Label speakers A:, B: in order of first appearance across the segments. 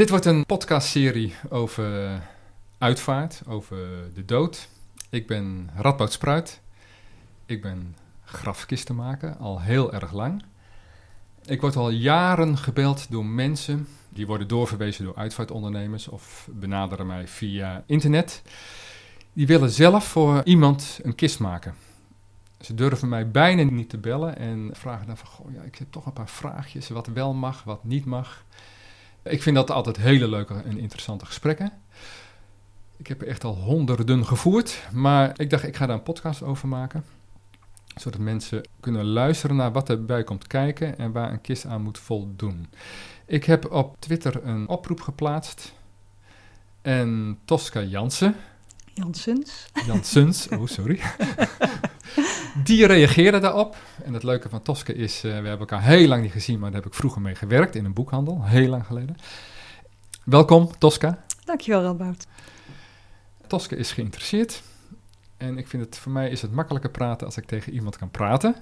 A: Dit wordt een podcastserie over uitvaart, over de dood. Ik ben Radboud Spruit. Ik ben grafkistenmaker, al heel erg lang. Ik word al jaren gebeld door mensen die worden doorverwezen door uitvaartondernemers of benaderen mij via internet. Die willen zelf voor iemand een kist maken. Ze durven mij bijna niet te bellen en vragen dan van, goh, ja, ik heb toch een paar vraagjes, wat wel mag, wat niet mag. Ik vind dat altijd hele leuke en interessante gesprekken. Ik heb er echt al honderden gevoerd, maar ik dacht, ik ga daar een podcast over maken. Zodat mensen kunnen luisteren naar wat erbij komt kijken en waar een kist aan moet voldoen. Ik heb op Twitter een oproep geplaatst. En Tosca Jansen.
B: Jansens.
A: Jansens, oh sorry. Die reageerde daarop. En het leuke van Tosca is, uh, we hebben elkaar heel lang niet gezien, maar daar heb ik vroeger mee gewerkt in een boekhandel, heel lang geleden. Welkom, Tosca.
B: Dankjewel, Radboud.
A: Tosca is geïnteresseerd. En ik vind het, voor mij is het makkelijker praten als ik tegen iemand kan praten.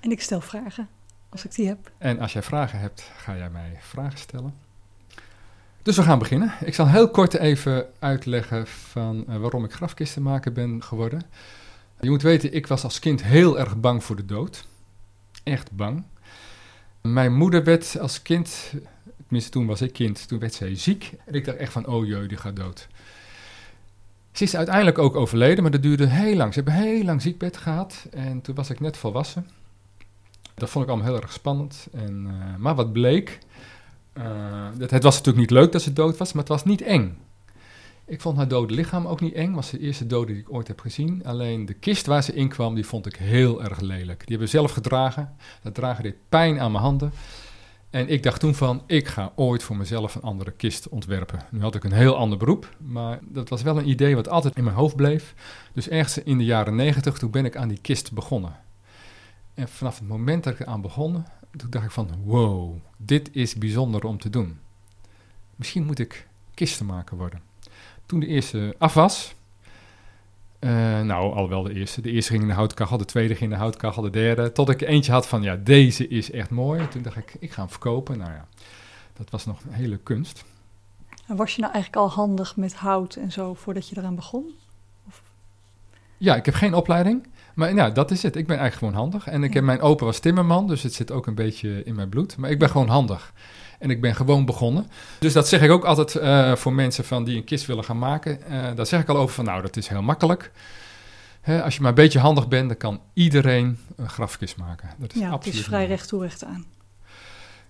B: En ik stel vragen als ik die heb.
A: En als jij vragen hebt, ga jij mij vragen stellen. Dus we gaan beginnen. Ik zal heel kort even uitleggen van uh, waarom ik grafkistenmaker ben geworden. Je moet weten, ik was als kind heel erg bang voor de dood. Echt bang. Mijn moeder werd als kind, tenminste toen was ik kind, toen werd zij ziek. En ik dacht echt van, oh jee, die gaat dood. Ze is uiteindelijk ook overleden, maar dat duurde heel lang. Ze hebben heel lang ziekbed gehad en toen was ik net volwassen. Dat vond ik allemaal heel erg spannend. En, uh, maar wat bleek, het, het was natuurlijk niet leuk dat ze dood was, maar het was niet eng. Ik vond haar dode lichaam ook niet eng. Was de eerste dode die ik ooit heb gezien. Alleen de kist waar ze in kwam, die vond ik heel erg lelijk. Die hebben we zelf gedragen. Dat dragen deed pijn aan mijn handen. En ik dacht toen van, ik ga ooit voor mezelf een andere kist ontwerpen. Nu had ik een heel ander beroep, maar dat was wel een idee wat altijd in mijn hoofd bleef. Dus ergens in de jaren negentig, toen ben ik aan die kist begonnen. En vanaf het moment dat ik eraan begon, toen dacht ik van, wow, dit is bijzonder om te doen. Misschien moet ik kistenmaker worden. Toen de eerste af was, uh, nou, al wel de eerste. De eerste ging in de houtkachel, de tweede ging in de houtkachel, de derde. Tot ik eentje had van, ja, deze is echt mooi. Toen dacht ik, ik ga hem verkopen. Nou ja, dat was nog een hele kunst.
B: En was je nou eigenlijk al handig met hout en zo voordat je eraan begon? Of?
A: Ja, ik heb geen opleiding. Maar nou, dat is het. Ik ben eigenlijk gewoon handig. En ik heb, mijn opa was timmerman, dus het zit ook een beetje in mijn bloed. Maar ik ben gewoon handig. En ik ben gewoon begonnen. Dus dat zeg ik ook altijd uh, voor mensen van die een kist willen gaan maken. Uh, daar zeg ik al over van, nou, dat is heel makkelijk. Hè, als je maar een beetje handig bent, dan kan iedereen een grafkist maken. Dat is
B: ja, het is vrij recht toe recht aan.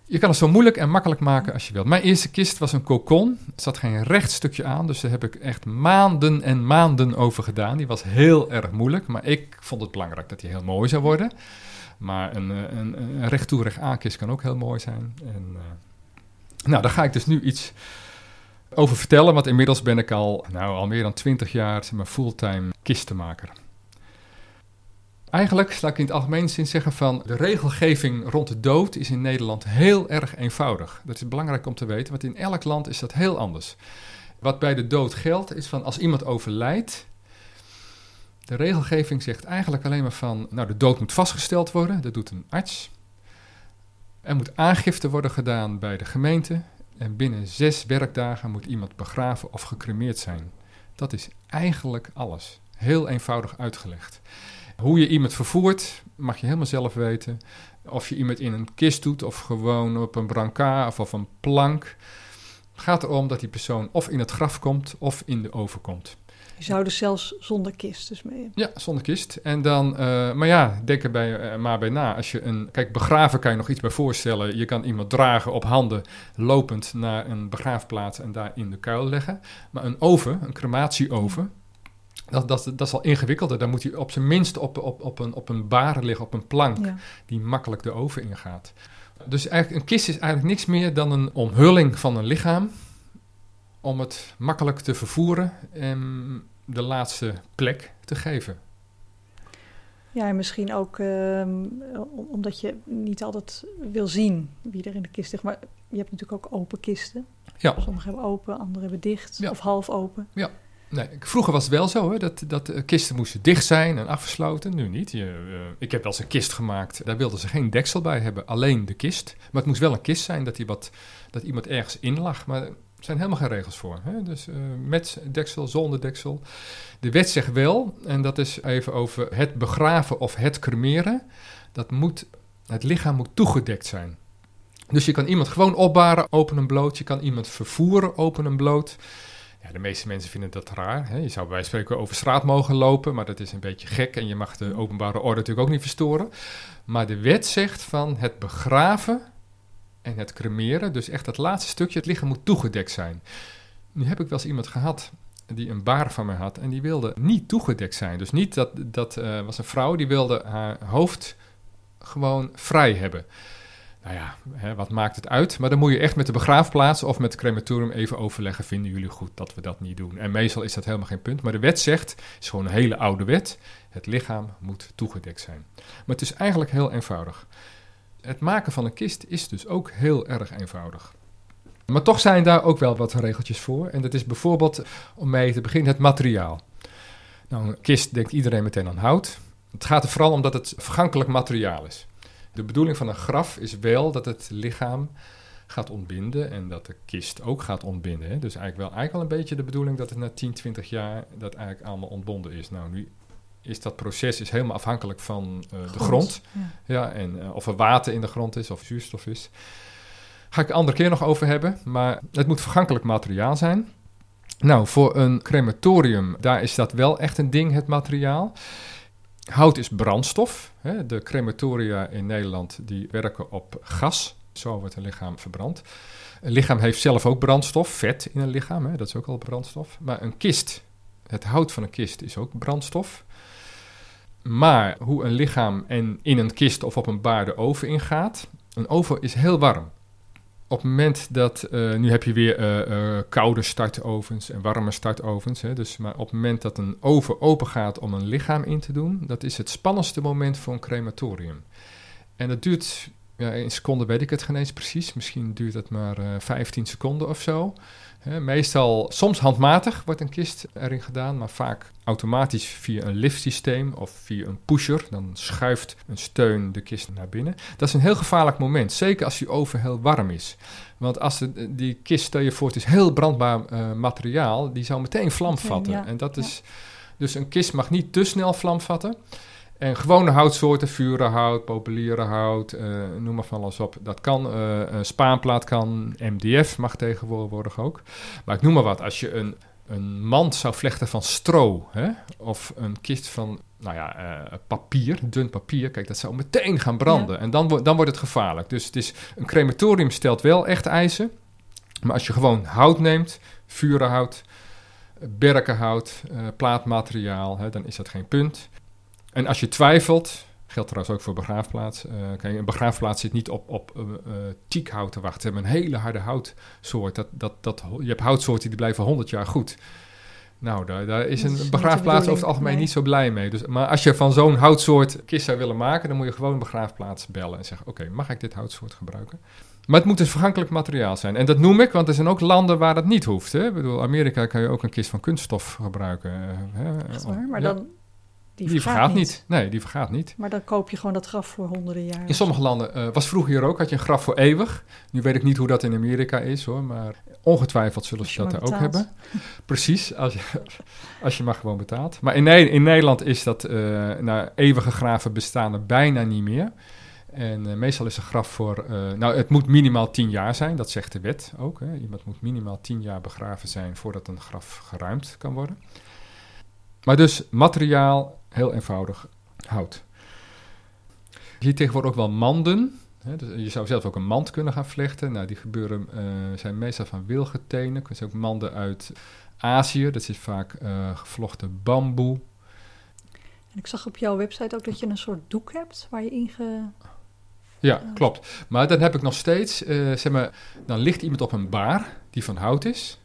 A: Je kan het zo moeilijk en makkelijk maken als je wilt. Mijn eerste kist was een kokon. Er zat geen recht stukje aan, dus daar heb ik echt maanden en maanden over gedaan. Die was heel erg moeilijk, maar ik vond het belangrijk dat die heel mooi zou worden. Maar een, een, een recht toe recht aan kist kan ook heel mooi zijn. En, uh, nou, daar ga ik dus nu iets over vertellen, want inmiddels ben ik al, nou, al meer dan 20 jaar mijn fulltime kistenmaker. Eigenlijk, laat ik in het algemeen zin zeggen van de regelgeving rond de dood is in Nederland heel erg eenvoudig. Dat is belangrijk om te weten, want in elk land is dat heel anders. Wat bij de dood geldt is van als iemand overlijdt, de regelgeving zegt eigenlijk alleen maar van, nou de dood moet vastgesteld worden, dat doet een arts. Er moet aangifte worden gedaan bij de gemeente en binnen zes werkdagen moet iemand begraven of gecremeerd zijn. Dat is eigenlijk alles. Heel eenvoudig uitgelegd. Hoe je iemand vervoert, mag je helemaal zelf weten. Of je iemand in een kist doet of gewoon op een brancard of op een plank. Het gaat erom dat die persoon of in het graf komt of in de oven komt.
B: Je zou dus zelfs zonder kist dus mee.
A: Ja, zonder kist. En dan, uh, maar ja, denk er bij, uh, maar bij na. Als je een, kijk, begraven kan je nog iets bij voorstellen. Je kan iemand dragen op handen, lopend naar een begraafplaats en daar in de kuil leggen. Maar een oven, een crematieoven, dat, dat, dat is al ingewikkelder. Dan moet hij op zijn minst op, op, op, een, op een baren liggen, op een plank, ja. die makkelijk de oven ingaat. Dus eigenlijk, een kist is eigenlijk niks meer dan een omhulling van een lichaam. Om het makkelijk te vervoeren en de laatste plek te geven.
B: Ja, en misschien ook um, omdat je niet altijd wil zien wie er in de kist ligt. Maar je hebt natuurlijk ook open kisten.
A: Ja.
B: Sommigen hebben open, anderen hebben dicht
A: ja.
B: of half open.
A: Ja. Nee, vroeger was het wel zo hè, dat, dat kisten moesten dicht zijn en afgesloten. Nu niet. Je, uh, ik heb wel eens een kist gemaakt. Daar wilden ze geen deksel bij hebben, alleen de kist. Maar het moest wel een kist zijn dat, die wat, dat iemand ergens in lag. Maar er zijn helemaal geen regels voor. Hè? Dus uh, met deksel, zonder deksel. De wet zegt wel, en dat is even over het begraven of het cremeren. Dat moet, het lichaam moet toegedekt zijn. Dus je kan iemand gewoon opbaren, open en bloot. Je kan iemand vervoeren, open en bloot. Ja, de meeste mensen vinden dat raar. Hè? Je zou bij spreken over straat mogen lopen, maar dat is een beetje gek en je mag de openbare orde natuurlijk ook niet verstoren. Maar de wet zegt van het begraven en het cremeren, dus echt dat laatste stukje, het lichaam moet toegedekt zijn. Nu heb ik wel eens iemand gehad die een baar van mij had en die wilde niet toegedekt zijn. Dus niet dat, dat uh, was een vrouw die wilde haar hoofd gewoon vrij hebben nou ja, hè, wat maakt het uit? Maar dan moet je echt met de begraafplaats of met het crematorium even overleggen. Vinden jullie goed dat we dat niet doen? En meestal is dat helemaal geen punt. Maar de wet zegt, het is gewoon een hele oude wet. Het lichaam moet toegedekt zijn. Maar het is eigenlijk heel eenvoudig. Het maken van een kist is dus ook heel erg eenvoudig. Maar toch zijn daar ook wel wat regeltjes voor. En dat is bijvoorbeeld, om mee te beginnen, het materiaal. Nou, een kist denkt iedereen meteen aan hout. Het gaat er vooral om dat het vergankelijk materiaal is. De bedoeling van een graf is wel dat het lichaam gaat ontbinden en dat de kist ook gaat ontbinden. Dus eigenlijk wel, eigenlijk wel een beetje de bedoeling dat het na 10, 20 jaar dat eigenlijk allemaal ontbonden is. Nou, nu is dat proces is helemaal afhankelijk van uh, de grond. Ja. ja en uh, of er water in de grond is of zuurstof is. Ga ik een andere keer nog over hebben, maar het moet vergankelijk materiaal zijn. Nou, voor een crematorium, daar is dat wel echt een ding, het materiaal. Hout is brandstof. Hè. De crematoria in Nederland die werken op gas. Zo wordt een lichaam verbrand. Een lichaam heeft zelf ook brandstof, vet in een lichaam, hè. dat is ook al brandstof. Maar een kist, het hout van een kist is ook brandstof. Maar hoe een lichaam en in een kist of op een baar de oven ingaat, een oven is heel warm op het moment dat, uh, nu heb je weer uh, uh, koude startovens en warme startovens. Hè, dus, maar op het moment dat een oven open gaat om een lichaam in te doen, dat is het spannendste moment voor een crematorium. En dat duurt, ja, in seconden weet ik het geen eens precies, misschien duurt het maar 15 seconden of zo meestal, soms handmatig wordt een kist erin gedaan, maar vaak automatisch via een liftsysteem of via een pusher. Dan schuift een steun de kist naar binnen. Dat is een heel gevaarlijk moment, zeker als die oven heel warm is. Want als de, die kist, stel je voor, het is heel brandbaar uh, materiaal, die zou meteen vlam vatten. Ja, en dat is, dus een kist mag niet te snel vlam vatten. En gewone houtsoorten, vurenhout, populiere hout, uh, noem maar van alles op. Dat kan, uh, spaanplaat kan, MDF mag tegenwoordig ook. Maar ik noem maar wat, als je een, een mand zou vlechten van stro, hè, of een kist van, nou ja, uh, papier, dun papier, kijk, dat zou meteen gaan branden. Ja. En dan, dan wordt het gevaarlijk. Dus het is, een crematorium stelt wel echt eisen. Maar als je gewoon hout neemt, vurenhout, berkenhout, plaatmateriaal, hè, dan is dat geen punt. En als je twijfelt, geldt trouwens ook voor begraafplaats. Uh, kijk, een begraafplaats zit niet op, op uh, uh, te wachten. Ze hebben een hele harde houtsoort. Dat, dat, dat, je hebt houtsoorten die blijven 100 jaar goed. Nou, daar, daar is een begraafplaats over het algemeen nee. niet zo blij mee. Dus, maar als je van zo'n houtsoort kist zou willen maken, dan moet je gewoon een begraafplaats bellen en zeggen: Oké, okay, mag ik dit houtsoort gebruiken? Maar het moet dus vergankelijk materiaal zijn. En dat noem ik, want er zijn ook landen waar dat niet hoeft. Hè? Ik bedoel, Amerika kan je ook een kist van kunststof gebruiken.
B: Hè? Echt waar? Maar ja. dan
A: die, die vergaat, vergaat niet. niet. Nee, die vergaat niet.
B: Maar dan koop je gewoon dat graf voor honderden jaar.
A: In sommige landen, uh, was vroeger hier ook, had je een graf voor eeuwig. Nu weet ik niet hoe dat in Amerika is hoor, maar ongetwijfeld zullen ze dat ook hebben. Precies, als je, als je maar gewoon betaalt. Maar in, in Nederland is dat, uh, nou, eeuwige graven bestaan er bijna niet meer. En uh, meestal is een graf voor, nou het moet minimaal tien jaar zijn, dat zegt de wet ook. Hè. Iemand moet minimaal tien jaar begraven zijn voordat een graf geruimd kan worden. Maar dus materiaal Heel eenvoudig hout. Hier tegenwoordig ook wel manden. Hè, dus je zou zelf ook een mand kunnen gaan vlechten. Nou, die gebeuren, uh, zijn meestal van wilgetenen. Er zijn ook manden uit Azië. Dat is vaak uh, gevlochten bamboe.
B: En ik zag op jouw website ook dat je een soort doek hebt waar je in ge...
A: Ja, klopt. Maar dan heb ik nog steeds, uh, zeg maar, dan ligt iemand op een baar die van hout is.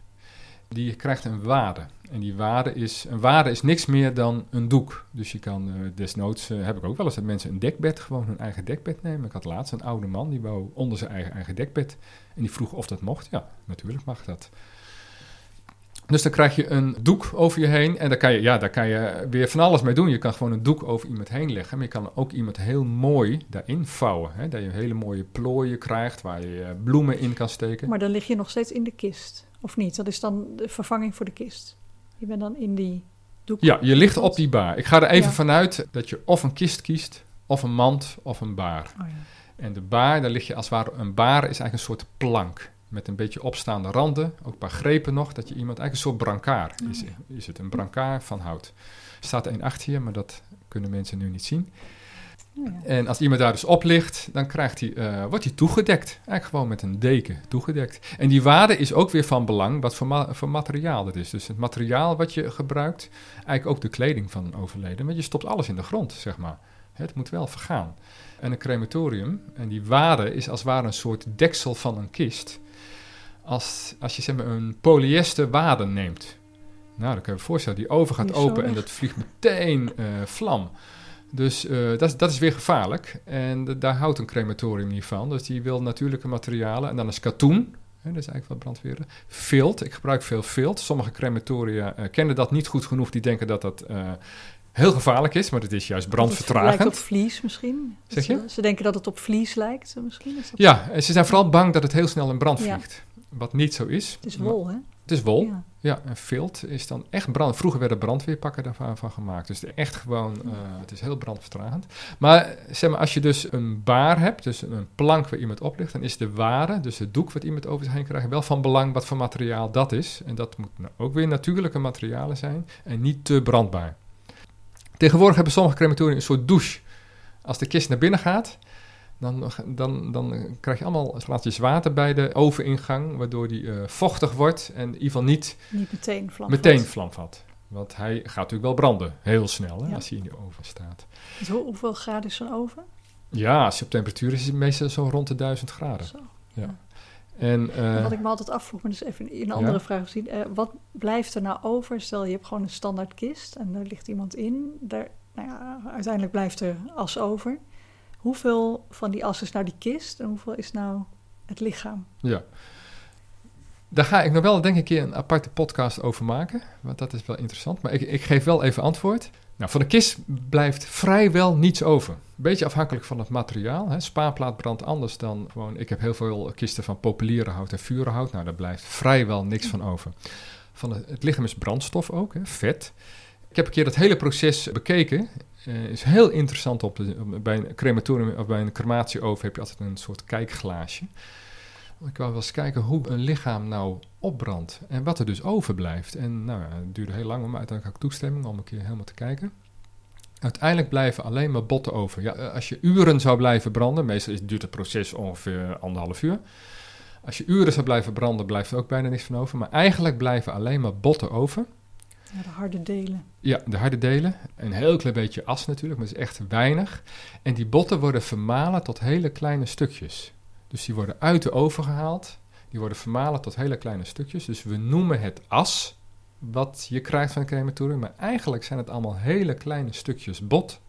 A: Die krijgt een wade. En die waarde is, een waarde is niks meer dan een doek. Dus je kan uh, desnoods, uh, heb ik ook wel eens dat mensen een dekbed, gewoon hun eigen dekbed nemen. Ik had laatst een oude man, die wou onder zijn eigen, eigen dekbed. En die vroeg of dat mocht. Ja, natuurlijk mag dat. Dus dan krijg je een doek over je heen en daar kan je, ja, daar kan je weer van alles mee doen. Je kan gewoon een doek over iemand heen leggen, maar je kan ook iemand heel mooi daarin vouwen. Hè? Dat je hele mooie plooien krijgt waar je eh, bloemen in kan steken.
B: Maar dan lig je nog steeds in de kist, of niet? Dat is dan de vervanging voor de kist. Je bent dan in die doek.
A: Ja, je ligt op die baar. Ik ga er even
B: Ja.
A: vanuit dat je of een kist kiest, of een mand, of een baar.
B: Oh, ja.
A: En de baar, daar lig je als het ware, een baar is eigenlijk een soort plank. Met een beetje opstaande randen, ook een paar grepen nog, dat je iemand, eigenlijk een soort brancard is, is het, een brancard van hout. Er staat een achter je, maar dat kunnen mensen nu niet zien.
B: Ja.
A: En als iemand daar dus op ligt, dan krijgt hij, eh, wordt hij toegedekt. Eigenlijk gewoon met een deken toegedekt. En die waarde is ook weer van belang wat voor, ma- voor materiaal dat is. Dus het materiaal wat je gebruikt, eigenlijk ook de kleding van een overleden. Want je stopt alles in de grond, zeg maar. Het moet wel vergaan. En een crematorium, en die waarde is als het ware een soort deksel van een kist. Als, als je zeg maar een polyester waarde neemt. Nou, dan kun je je voorstellen, die oven gaat open en dat vliegt meteen eh, vlam. Dus eh, dat, is, dat is weer gevaarlijk. En daar houdt een crematorium niet van. Dus die wil natuurlijke materialen. En dan is katoen. Hè, dat is eigenlijk wat brandweren. Vilt. Ik gebruik veel vilt. Sommige crematoria eh, kennen dat niet goed genoeg. Die denken dat dat eh, heel gevaarlijk is. Maar het is juist
B: Het lijkt op
A: brandvertragend.
B: vlies misschien.
A: Zeg je?
B: Ze, denken dat het op vlies lijkt, misschien. Is dat...
A: Ja, en ze zijn vooral bang dat het heel snel in brand
B: Ja.
A: vliegt. Wat niet zo is.
B: Het is wol, hè?
A: Het is wol.
B: Ja.
A: Ja, en vilt is dan echt brand. Vroeger werden brandweerpakken daarvan van gemaakt. Dus echt gewoon, eh, het is heel brandvertragend. Maar zeg maar, als je dus een baar hebt, dus een plank waar iemand op ligt, dan is de ware, dus het doek wat iemand over zich heen krijgt, wel van belang wat voor materiaal dat is. En dat moet nou ook weer natuurlijke materialen zijn en niet te brandbaar. Tegenwoordig hebben sommige crematoria een soort douche. Als de kist naar binnen gaat, dan, dan, dan krijg je allemaal glaasjes water bij de oveningang, waardoor die eh, vochtig wordt en in ieder geval niet
B: Niet meteen vlam.
A: meteen vlam vat. Want hij gaat natuurlijk wel branden, heel snel, hè,
B: Ja.
A: als hij in de oven staat.
B: Dus hoe- hoeveel graden is zo'n oven?
A: Ja, als je op temperatuur is, is het meestal zo rond de 1000 graden.
B: Zo.
A: Eh,
B: En wat ik me altijd afvroeg, maar dus even een andere
A: Ja?
B: vraag gezien. eh, wat blijft er nou over? Stel, je hebt gewoon een standaard kist en daar ligt iemand in. Daar, nou ja, uiteindelijk blijft er as over. Hoeveel van die as is nou die kist en hoeveel is nou het lichaam?
A: ja. Daar ga ik nog wel, denk ik, een aparte podcast over maken. Want dat is wel interessant. Maar ik, ik geef wel even antwoord. Nou, van de kist blijft vrijwel niets over. Beetje afhankelijk van het materiaal. Hè. Spaarplaat brandt anders dan gewoon... Ik heb heel veel kisten van populierenhout en vurenhout. Nou, daar blijft vrijwel niks van over. Van het, het lichaam is brandstof ook, hè, vet. Ik heb een keer dat hele proces bekeken. Eh is heel interessant. Op bij een crematorium of bij een crematieoven heb je altijd een soort kijkglaasje. Ik wou wel eens kijken hoe een lichaam nou opbrandt en wat er dus overblijft. En nou, ja, het duurde heel lang, maar uiteindelijk ik toestemming om een keer helemaal te kijken. Uiteindelijk blijven alleen maar botten over. Ja, eh, als je uren zou blijven branden, meestal duurt het proces ongeveer anderhalf uur. Als je uren zou blijven branden, blijft er ook bijna niks van over. Maar eigenlijk blijven alleen maar botten over.
B: Ja, de harde delen.
A: Ja, de harde delen. Een heel klein beetje as natuurlijk, maar het is echt weinig. En die botten worden vermalen tot hele kleine stukjes. Dus die worden uit de oven gehaald. Die worden vermalen tot hele kleine stukjes. Dus we noemen het as, wat je krijgt van een crematorium. Maar eigenlijk zijn het allemaal hele kleine stukjes bot.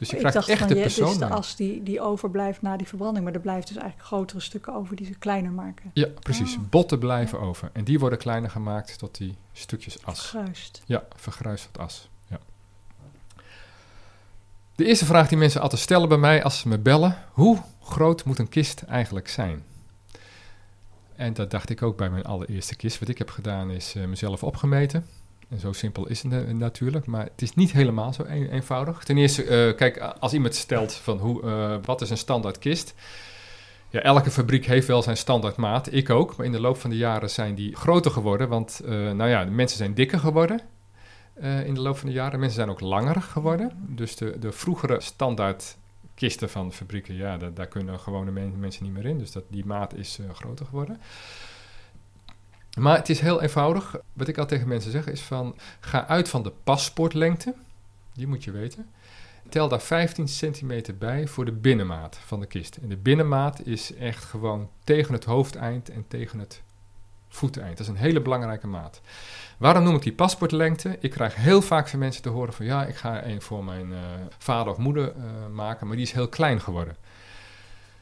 A: Dus je
B: ik
A: krijgt
B: dacht
A: echt
B: van,
A: de
B: je, dit
A: persoon
B: is de as die, die overblijft na die verbranding. Maar er blijft dus eigenlijk grotere stukken over die ze kleiner maken.
A: Ja, precies.
B: Ah.
A: Botten blijven over. En die worden kleiner gemaakt tot die stukjes as.
B: Gruist.
A: Ja, vergruist tot as. Ja. De eerste vraag die mensen altijd stellen bij mij als ze me bellen: hoe groot moet een kist eigenlijk zijn? En dat dacht ik ook bij mijn allereerste kist. Wat ik heb gedaan is eh, mezelf opgemeten. Zo simpel is het na- natuurlijk, maar het is niet helemaal zo een- eenvoudig. Ten eerste, eh, kijk, als iemand stelt van hoe, eh, wat is een standaard kist? Ja, elke fabriek heeft wel zijn standaard maat. Ik ook. Maar in de loop van de jaren zijn die groter geworden. Want, eh, nou ja, de mensen zijn dikker geworden in de loop van de jaren. Mensen zijn ook langer geworden. Dus de, de vroegere standaard kisten van fabrieken, ja, da- daar kunnen gewone men- mensen niet meer in. Dus dat, die maat is groter geworden. Maar het is heel eenvoudig. Wat ik al tegen mensen zeg is van, ga uit van de paspoortlengte. Die moet je weten. Tel daar 15 centimeter bij voor de binnenmaat van de kist. En de binnenmaat is echt gewoon tegen het hoofdeind en tegen het voeteind. Dat is een hele belangrijke maat. Waarom noem ik die paspoortlengte? Ik krijg heel vaak van mensen te horen van ja, ik ga een voor mijn eh, vader of moeder eh, maken, maar die is heel klein geworden.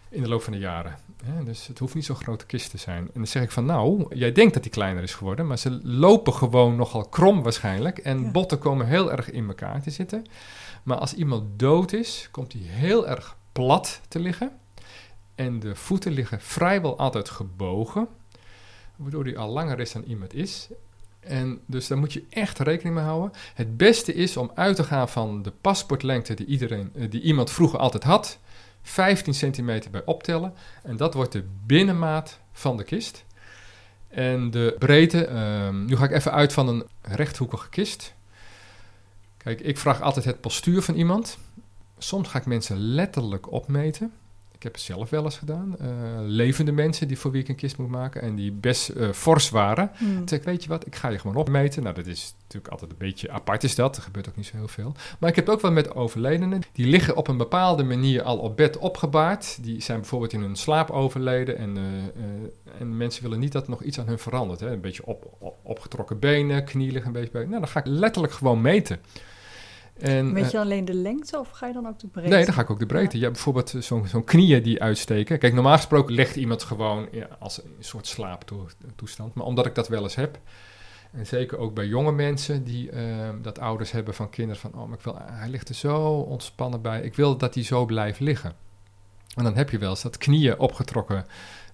A: in de loop van de jaren. Hè? Dus het hoeft niet zo'n grote kist te zijn. En dan zeg ik van nou, jij denkt dat die kleiner is geworden, maar ze lopen gewoon nogal krom waarschijnlijk. En
B: Ja.
A: botten komen heel erg in elkaar te zitten. Maar als iemand dood is, komt hij heel erg plat te liggen. En de voeten liggen vrijwel altijd gebogen, waardoor hij al langer is dan iemand is. En dus daar moet je echt rekening mee houden. Het beste is om uit te gaan van de paspoortlengte die, iedereen, eh, die iemand vroeger altijd had. 15 centimeter bij optellen. En dat wordt de binnenmaat van de kist. En de breedte, ehm, nu ga ik even uit van een rechthoekige kist. Kijk, ik vraag altijd het postuur van iemand. Soms ga ik mensen letterlijk opmeten. Ik heb het zelf wel eens gedaan. Eh, levende mensen die voor wie ik een kist moet maken en die best eh, fors waren.
B: Hmm.
A: Toen zei ik, weet je wat, ik ga je gewoon opmeten. Nou, dat is natuurlijk altijd een beetje apart is dat. Er gebeurt ook niet zo heel veel. Maar ik heb het ook wel met overledenen. Die liggen op een bepaalde manier al op bed opgebaard. Die zijn bijvoorbeeld in hun slaap overleden. En, eh, en mensen willen niet dat er nog iets aan hun verandert. Hè. Een beetje op, op- opgetrokken benen, knie liggen een beetje. Nou, dan ga ik letterlijk gewoon meten. En,
B: Weet
A: eh,
B: je alleen de lengte of ga je dan ook de breedte?
A: Nee, dan ga ik ook de breedte. Je hebt bijvoorbeeld eh, zo'n knieën die uitsteken. Kijk, normaal gesproken legt iemand gewoon ja, als een soort slaaptoestand. Maar omdat ik dat wel eens heb, en zeker ook bij jonge mensen die eh, dat ouders hebben van kinderen van, oh, maar ik wil, hij ligt er zo ontspannen bij. Ik wil dat hij zo blijft liggen. En dan heb je wel eens dat knieën opgetrokken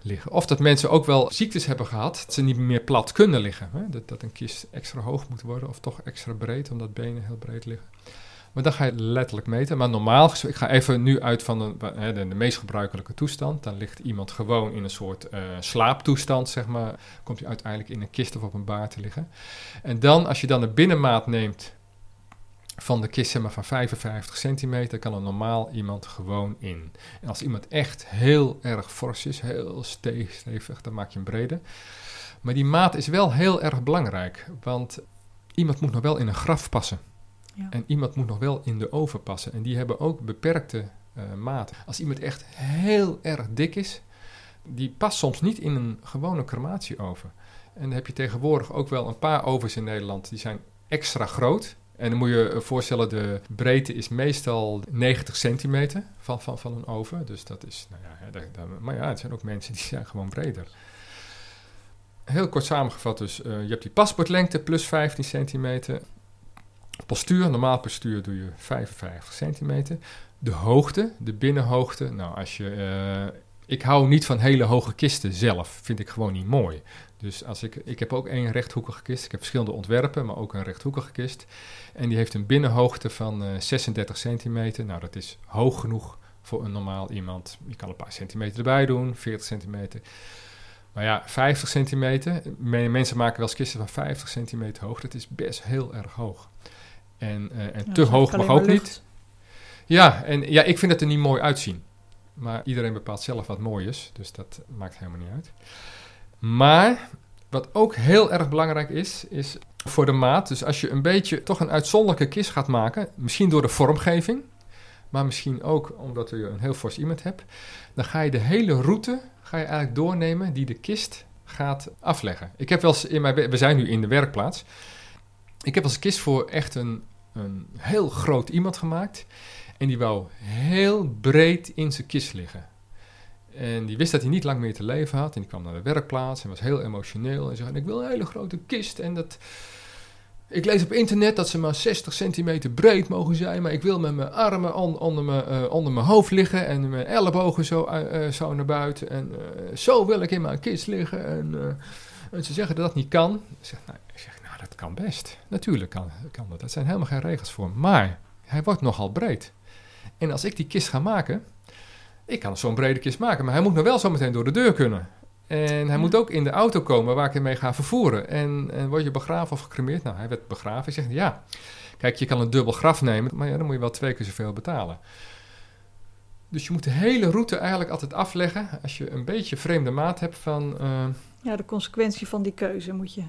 A: liggen. Of dat mensen ook wel ziektes hebben gehad, dat ze niet meer plat kunnen liggen. Hè? Dat, dat een kist extra hoog moet worden of toch extra breed, omdat benen heel breed liggen. Maar dan ga je letterlijk meten. Maar normaal, ik ga even nu uit van de, de meest gebruikelijke toestand. Dan ligt iemand gewoon in een soort eh, slaaptoestand, zeg maar. Komt hij uiteindelijk in een kist of op een baar te liggen. En dan, als je dan de binnenmaat neemt van de kist maar, van 55 centimeter, kan een normaal iemand gewoon in. En als iemand echt heel erg fors is, heel ste- stevig, dan maak je hem breder. Maar die maat is wel heel erg belangrijk, want iemand moet nog wel in een graf passen.
B: Ja.
A: En iemand moet nog wel in de oven passen. En die hebben ook beperkte eh, maten. Als iemand echt heel erg dik is, die past soms niet in een gewone crematieoven. En dan heb je tegenwoordig ook wel een paar ovens in Nederland die zijn extra groot. En dan moet je voorstellen, de breedte is meestal 90 centimeter van, van, van een oven. Dus dat is, nou ja, maar ja, het zijn ook mensen die zijn gewoon breder. Heel kort samengevat dus, eh, je hebt die paspoortlengte plus 15 centimeter. Postuur, normaal postuur doe je 55 centimeter. De hoogte, de binnenhoogte. Nou, als je. eh, ik hou niet van hele hoge kisten zelf. Vind ik gewoon niet mooi. Dus als ik. Ik heb ook één rechthoekige kist. Ik heb verschillende ontwerpen, maar ook een rechthoekige kist. En die heeft een binnenhoogte van eh, 36 centimeter. Nou, dat is hoog genoeg voor een normaal iemand. Je kan een paar centimeter erbij doen, 40 centimeter. Maar ja, 50 centimeter. Me- Mensen maken wel eens kisten van 50 centimeter hoog. Dat is best heel erg hoog. En, eh, en
B: Ja,
A: te
B: dan
A: hoog mag ook niet. Ja, en ja, ik vind het er niet mooi uitzien. Maar iedereen bepaalt zelf wat mooi is. Dus dat maakt helemaal niet uit. Maar wat ook heel erg belangrijk is, is voor de maat. Dus als je een beetje toch een uitzonderlijke kist gaat maken, misschien door de vormgeving, maar misschien ook omdat je een heel fors iemand hebt, dan ga je de hele route ga je eigenlijk doornemen die de kist gaat afleggen. Ik heb wel eens in mijn, we zijn nu in de werkplaats. Ik heb als kist voor echt een, een heel groot iemand gemaakt. En die wou heel breed in zijn kist liggen. En die wist dat hij niet lang meer te leven had. En die kwam naar de werkplaats en was heel emotioneel. En zei, ik wil een hele grote kist. En dat... Ik lees op internet dat ze maar 60 centimeter breed mogen zijn. Maar ik wil met mijn armen on- onder, mijn, eh, onder mijn hoofd liggen. En mijn ellebogen zo, eh, eh, zo naar buiten. En zo wil ik in mijn kist liggen. En, en ze zeggen dat dat niet kan. Ik zeg, nou, nou dat kan best. Natuurlijk kan, kan dat. Dat zijn helemaal geen regels voor. Maar hij wordt nogal breed. En als ik die kist ga maken, ik kan zo'n brede kist maken, maar hij moet nog wel zo meteen door de deur kunnen. En hij
B: Ja.
A: moet ook in de auto komen waar ik hem mee ga vervoeren. En, en word je begraven of gecremeerd? Nou, hij werd begraven. Ik zeg, ja, kijk, je kan een dubbel graf nemen, maar ja, dan moet je wel twee keer zoveel betalen. Dus je moet de hele route eigenlijk altijd afleggen als je een beetje vreemde maat hebt van... eh,
B: Ja, de consequentie van die keuze moet je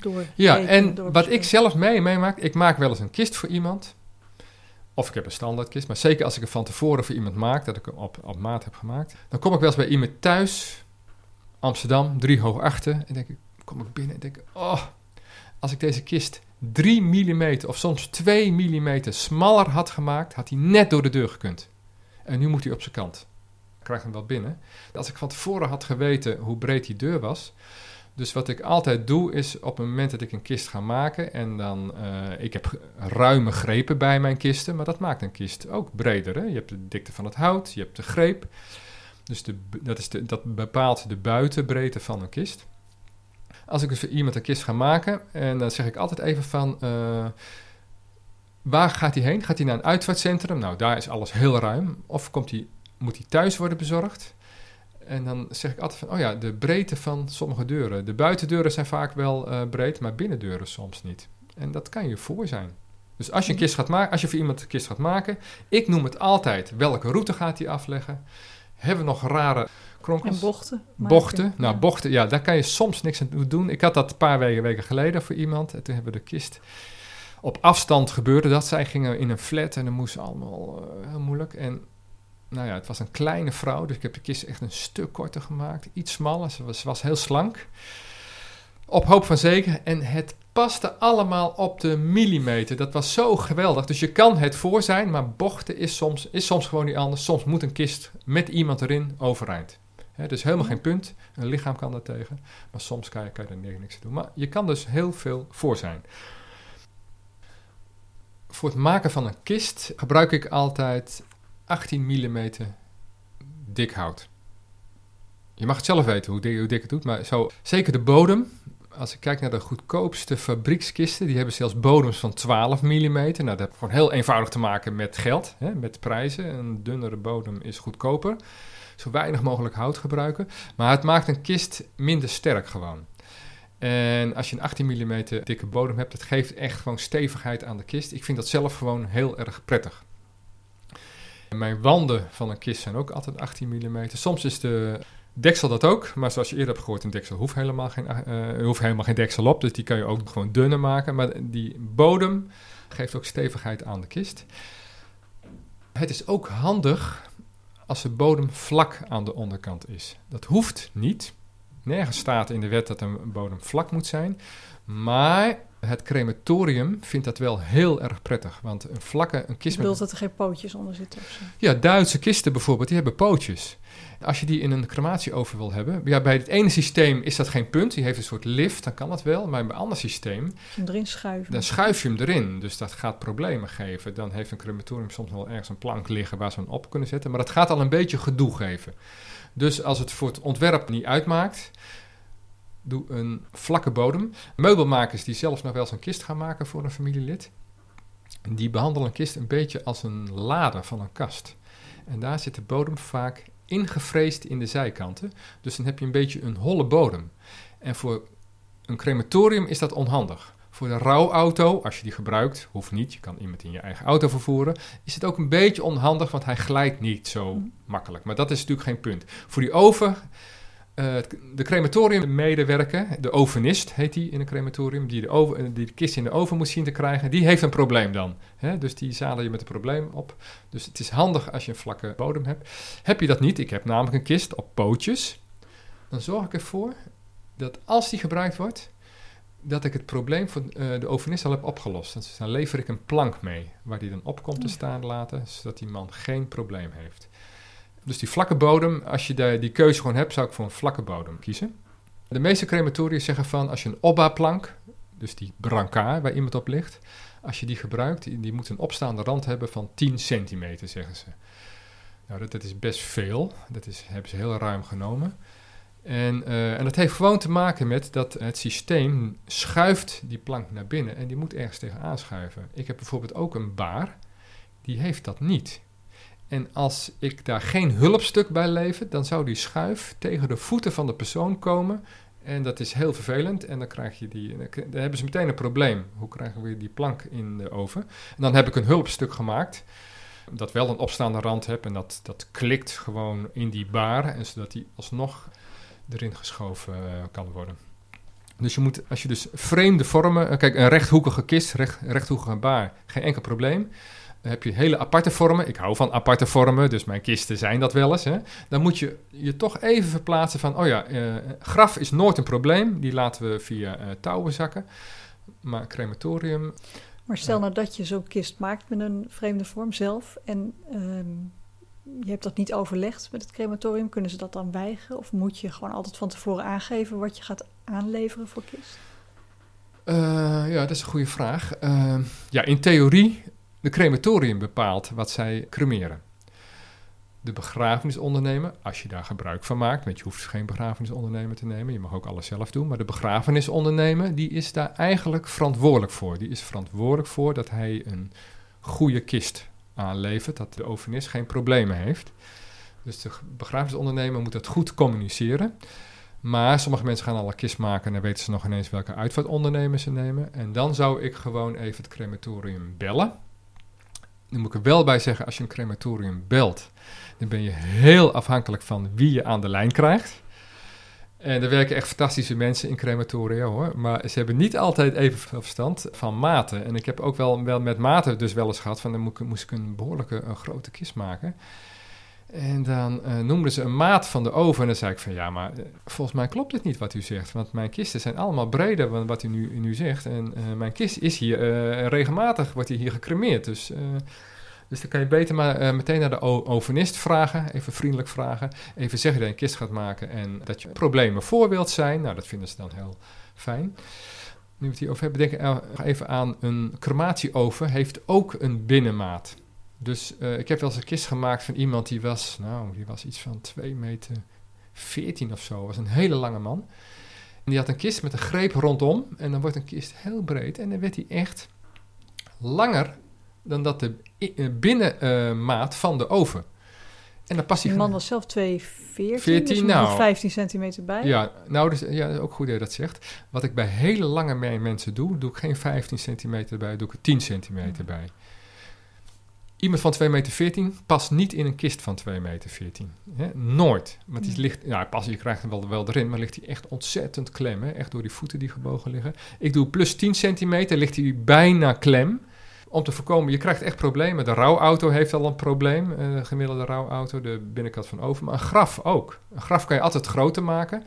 B: door.
A: ja, en
B: door
A: wat ik zelf mee meemaak, ik maak wel eens een kist voor iemand. Of ik heb een standaardkist, maar zeker als ik er van tevoren voor iemand maak, dat ik hem op, maat heb gemaakt. Dan kom ik wel eens bij iemand thuis, Amsterdam, drie hoog achter. En denk ik, kom ik binnen en denk ik, oh, als ik deze kist 3 mm of soms 2 mm smaller had gemaakt, had hij net door de deur gekund. En nu moet hij op zijn kant. krijg hem wel binnen. Als ik van tevoren had geweten hoe breed die deur was. Dus wat ik altijd doe is op het moment dat ik een kist ga maken en dan, uh, ik heb ruime grepen bij mijn kisten, maar dat maakt een kist ook breder. Hè? Je hebt de dikte van het hout, je hebt de greep. Dus de, dat, is de, dat bepaalt de buitenbreedte van een kist. Als ik dus voor iemand een kist ga maken, en dan zeg ik altijd even van, uh, waar gaat hij heen? Gaat hij naar een uitvaartcentrum? Nou, daar is alles heel ruim. Of komt hij, moet hij thuis worden bezorgd? En dan zeg ik altijd van, oh ja, de breedte van sommige deuren. De buitendeuren zijn vaak wel uh, breed, maar binnendeuren soms niet. En dat kan je voor zijn. Dus als je een kist gaat maken, als je voor iemand een kist gaat maken, ik noem het altijd welke route gaat hij afleggen. Hebben we nog rare kronkels?
B: En bochten.
A: Bochten. Nou, bochten, ja, daar kan je soms niks aan doen. Ik had dat een paar weken, weken geleden voor iemand. En toen hebben we de kist op afstand gebeurde dat. Zij gingen in een flat en dan moest allemaal uh, heel moeilijk. En nou ja, het was een kleine vrouw, dus ik heb de kist echt een stuk korter gemaakt. Iets smaller, ze was, was heel slank. Op hoop van zeker. En het paste allemaal op de millimeter. Dat was zo geweldig. Dus je kan het voor zijn, maar bochten is soms, is soms gewoon niet anders. Soms moet een kist met iemand erin overeind. He, dus helemaal geen punt. Een lichaam kan daar tegen. Maar soms kan je, kan je er niks aan doen. Maar je kan dus heel veel voor zijn. Voor het maken van een kist gebruik ik altijd 18 mm dik hout. Je mag het zelf weten hoe dik, het doet, maar zo, zeker de bodem. Als ik kijk naar de goedkoopste fabriekskisten, die hebben zelfs bodems van 12 mm. Nou, dat heeft gewoon heel eenvoudig te maken met geld, hè, met prijzen. Een dunnere bodem is goedkoper. Zo weinig mogelijk hout gebruiken. Maar het maakt een kist minder sterk gewoon. En als je een 18 mm dikke bodem hebt, dat geeft echt gewoon stevigheid aan de kist. Ik vind dat zelf gewoon heel erg prettig. Mijn wanden van een kist zijn ook altijd 18 mm. Soms is de deksel dat ook, maar zoals je eerder hebt gehoord, een deksel hoeft helemaal geen, uh, hoeft helemaal geen deksel op. Dus die kan je ook gewoon dunner maken. Maar die bodem geeft ook stevigheid aan de kist. Het is ook handig als de bodem vlak aan de onderkant is. Dat hoeft niet. Nergens staat in de wet dat een bodem vlak moet zijn. Maar het crematorium vindt dat wel heel erg prettig. Want een vlakke een kist.
B: Je bedoelt dat er geen pootjes onder zitten? Of zo?
A: Ja, Duitse kisten bijvoorbeeld, die hebben pootjes. Als je die in een crematieoven wil hebben. Ja, bij het ene systeem is dat geen punt. Die heeft een soort lift, dan kan dat wel. Maar bij een ander systeem.
B: Je hem erin schuiven.
A: Dan schuif je hem erin. Dus dat gaat problemen geven. Dan heeft een crematorium soms wel ergens een plank liggen waar ze hem op kunnen zetten. Maar dat gaat al een beetje gedoe geven. Dus als het voor het ontwerp niet uitmaakt doe een vlakke bodem. Meubelmakers die zelfs nog wel eens een kist gaan maken voor een familielid, die behandelen een kist een beetje als een lade van een kast. En daar zit de bodem vaak ingevreesd in de zijkanten. Dus dan heb je een beetje een holle bodem. En voor een crematorium is dat onhandig. Voor de rouwauto, als je die gebruikt, hoeft niet, je kan iemand in je eigen auto vervoeren, is het ook een beetje onhandig, want hij glijdt niet zo mm. makkelijk. Maar dat is natuurlijk geen punt. Voor die oven uh, de crematoriummedewerker, de ovenist heet die in een crematorium, die de, oven, die de kist in de oven moet zien te krijgen, die heeft een probleem dan. Hè? Dus die zadel je met een probleem op. Dus het is handig als je een vlakke bodem hebt. Heb je dat niet, ik heb namelijk een kist op pootjes, dan zorg ik ervoor dat als die gebruikt wordt, dat ik het probleem van uh, de ovenist al heb opgelost. Dus dan lever ik een plank mee, waar die dan op komt te staan laten, zodat die man geen probleem heeft. Dus die vlakke bodem, als je de, die keuze gewoon hebt, zou ik voor een vlakke bodem kiezen. De meeste crematoria zeggen van als je een opba-plank, dus die brancard waar iemand op ligt, als je die gebruikt, die, die moet een opstaande rand hebben van 10 centimeter, zeggen ze. Nou, dat, dat is best veel. Dat is, hebben ze heel ruim genomen. En, uh, en dat heeft gewoon te maken met dat het systeem schuift die plank naar binnen en die moet ergens tegen aanschuiven. Ik heb bijvoorbeeld ook een baar, die heeft dat niet. En als ik daar geen hulpstuk bij lever, dan zou die schuif tegen de voeten van de persoon komen. En dat is heel vervelend. En dan, krijg je die, dan hebben ze meteen een probleem. Hoe krijgen we die plank in de oven? En dan heb ik een hulpstuk gemaakt. Dat wel een opstaande rand heb. En dat, dat klikt gewoon in die baar. En zodat die alsnog erin geschoven uh, kan worden. Dus je moet, als je dus vreemde vormen. Uh, kijk, een rechthoekige kist, recht, rechthoekige baar, geen enkel probleem. Dan heb je hele aparte vormen. Ik hou van aparte vormen, dus mijn kisten zijn dat wel eens. Hè. Dan moet je je toch even verplaatsen van, oh ja, eh, graf is nooit een probleem. Die laten we via uh, touwen zakken. Maar crematorium...
B: Maar stel nou dat je zo'n kist maakt met een vreemde vorm zelf en... Ehm, je hebt dat niet overlegd met het crematorium, kunnen ze dat dan weigeren? Of moet je gewoon altijd van tevoren aangeven wat je gaat aanleveren voor kist?
A: Uh, ja, dat is een goede vraag. Uh, ja, in theorie, de crematorium bepaalt wat zij cremeren. De begrafenisondernemer, als je daar gebruik van maakt, want je hoeft geen begrafenisondernemer te nemen, je mag ook alles zelf doen, maar de begrafenisondernemer, die is daar eigenlijk verantwoordelijk voor. Die is verantwoordelijk voor dat hij een goede kist aanlevert, dat de overnis geen problemen heeft. Dus de begrafenisondernemer moet dat goed communiceren. Maar sommige mensen gaan al een kist maken en dan weten ze nog ineens welke uitvaartondernemer ze nemen. En dan zou ik gewoon even het crematorium bellen. Dan moet ik er wel bij zeggen, als je een crematorium belt, dan ben je heel afhankelijk van wie je aan de lijn krijgt. En er werken echt fantastische mensen in crematoria hoor. Maar ze hebben niet altijd even veel verstand van maten. En ik heb ook wel, wel met maten dus wel eens gehad van dan moest ik een behoorlijke een grote kist maken. En dan uh, noemden ze een maat van de oven. En dan zei ik van ja, maar eh, volgens mij klopt dit niet wat u zegt. Want mijn kisten zijn allemaal breder dan wat u nu, zegt. En uh, mijn kist is hier regelmatig, wordt hier gecremeerd. Dus dus dan kan je beter maar meteen naar de ovenist vragen, even vriendelijk vragen. Even zeggen dat je een kist gaat maken en dat je problemen voor wilt zijn. Nou, dat vinden ze dan heel fijn. Nu we het hierover hebben, denk ik even aan een crematieoven, heeft ook een binnenmaat. Dus uh, ik heb wel eens een kist gemaakt van iemand die was, nou, die was iets van 2 meter 14 of zo. was een hele lange man. En die had een kist met een greep rondom. En dan wordt een kist heel breed. En dan werd hij echt langer dan dat de eh, binnenmaat van de oven. En dan past
B: Die man was zelf 2,14, 14, dus nou, 15 centimeter bij.
A: Ja, nou, dus, ja, ook goed dat je dat zegt. Wat ik bij hele lange mensen doe, doe ik geen 15 centimeter bij, doe ik er 10 centimeter bij. Iemand van 2,14 meter 14 past niet in een kist van 2,14 meter. 14. Hè? Nooit. Want die ligt, ja, pas, je krijgt hem wel, wel erin, maar ligt hij echt ontzettend klem. Hè? Echt door die voeten die gebogen liggen. Ik doe plus 10 centimeter, ligt hij bijna klem om te voorkomen, je krijgt echt problemen. De rouwauto heeft al een probleem, uh, de gemiddelde rouwauto, de binnenkant van oven. Maar een graf ook. Een graf kan je altijd groter maken.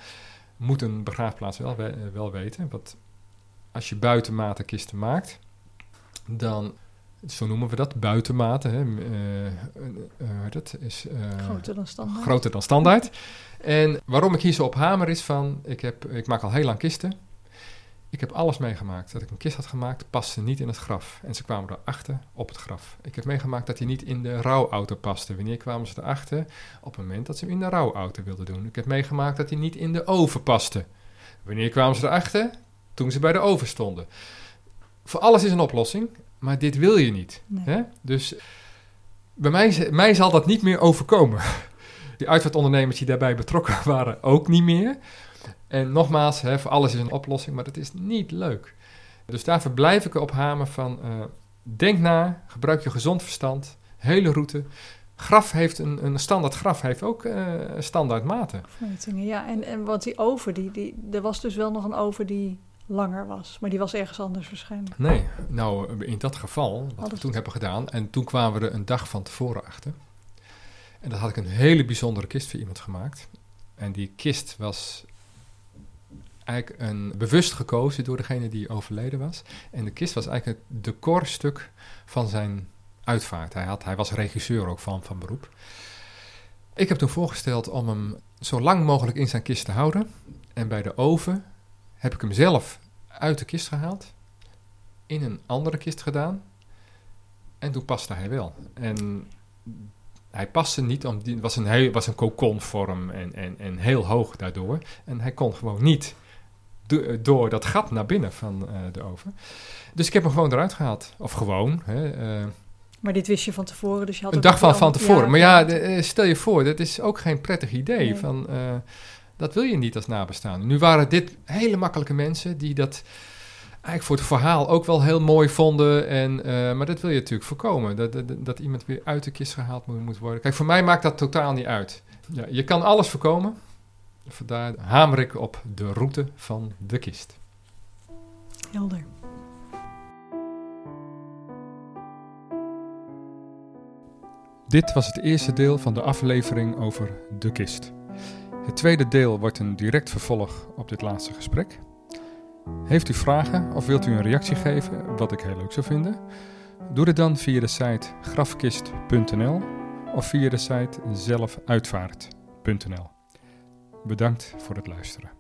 A: Moet een begraafplaats wel, eh, wel weten. Want als je buitenmaten kisten maakt, dan, zo noemen we dat, buitenmaten. Hè, uh, dat is,
B: groter dan standaard.
A: Groter dan standaard. En waarom ik hier zo op hamer is van, ik, heb, ik maak al heel lang kisten. Ik heb alles meegemaakt. Dat ik een kist had gemaakt, paste niet in het graf. En ze kwamen erachter op het graf. Ik heb meegemaakt dat hij niet in de rouwauto paste. Wanneer kwamen ze erachter? Op het moment dat ze hem in de rouwauto wilden doen. Ik heb meegemaakt dat hij niet in de oven paste. Wanneer kwamen ze erachter? Toen ze bij de oven stonden. Voor alles is een oplossing, maar dit wil je niet. Hè? Dus bij mij, mij zal dat niet meer overkomen. Die uitvaartondernemers die daarbij betrokken waren ook niet meer. En nogmaals, hè, voor alles is een oplossing, maar dat is niet leuk. Dus daarvoor blijf ik erop hamen van... Uh, denk na, gebruik je gezond verstand, hele route. Graf heeft een, een standaard graf, heeft ook uh, standaard maten.
B: Ja, en, en wat die over, die, die, er was dus wel nog een over die langer was. Maar die was ergens anders waarschijnlijk.
A: Nee, nou in dat geval, wat we toen hebben gedaan... en toen kwamen we er een dag van tevoren achter... En dat had ik een hele bijzondere kist voor iemand gemaakt. En die kist was eigenlijk een, bewust gekozen door degene die overleden was. En de kist was eigenlijk het decorstuk van zijn uitvaart. Hij, had, hij was regisseur ook van, van beroep. Ik heb toen voorgesteld om hem zo lang mogelijk in zijn kist te houden. En bij de oven heb ik hem zelf uit de kist gehaald, in een andere kist gedaan. En toen paste hij wel. En hij paste niet, om die was een, heel, was een kokonvorm en, en, en heel hoog daardoor. En hij kon gewoon niet door dat gat naar binnen van uh, de oven. Dus ik heb hem gewoon eruit gehaald. Of gewoon. Hè, uh,
B: maar dit wist je van tevoren, dus je had
A: Een dag van, van tevoren. maar ja, de, uh, stel je voor, dat is ook geen prettig idee. Nee. Van, dat wil je niet als nabestaande. Nu waren dit hele makkelijke mensen die dat eigenlijk voor het verhaal ook wel heel mooi vonden. En, maar dat wil je natuurlijk voorkomen. Dat, dat, dat, iemand weer uit de kist gehaald moet, moet worden. Kijk, voor mij maakt dat totaal niet uit. Ja, je kan alles voorkomen. Vandaar hamer ik op de route van de kist.
B: Helder.
A: Dit was het eerste deel van de aflevering over de kist. Het tweede deel wordt een direct vervolg op dit laatste gesprek. Heeft u vragen of wilt u een reactie geven, wat ik heel leuk zou vinden? Doe dit dan via de site grafkist.nl of via de site zelfuitvaart.nl. Bedankt voor het luisteren.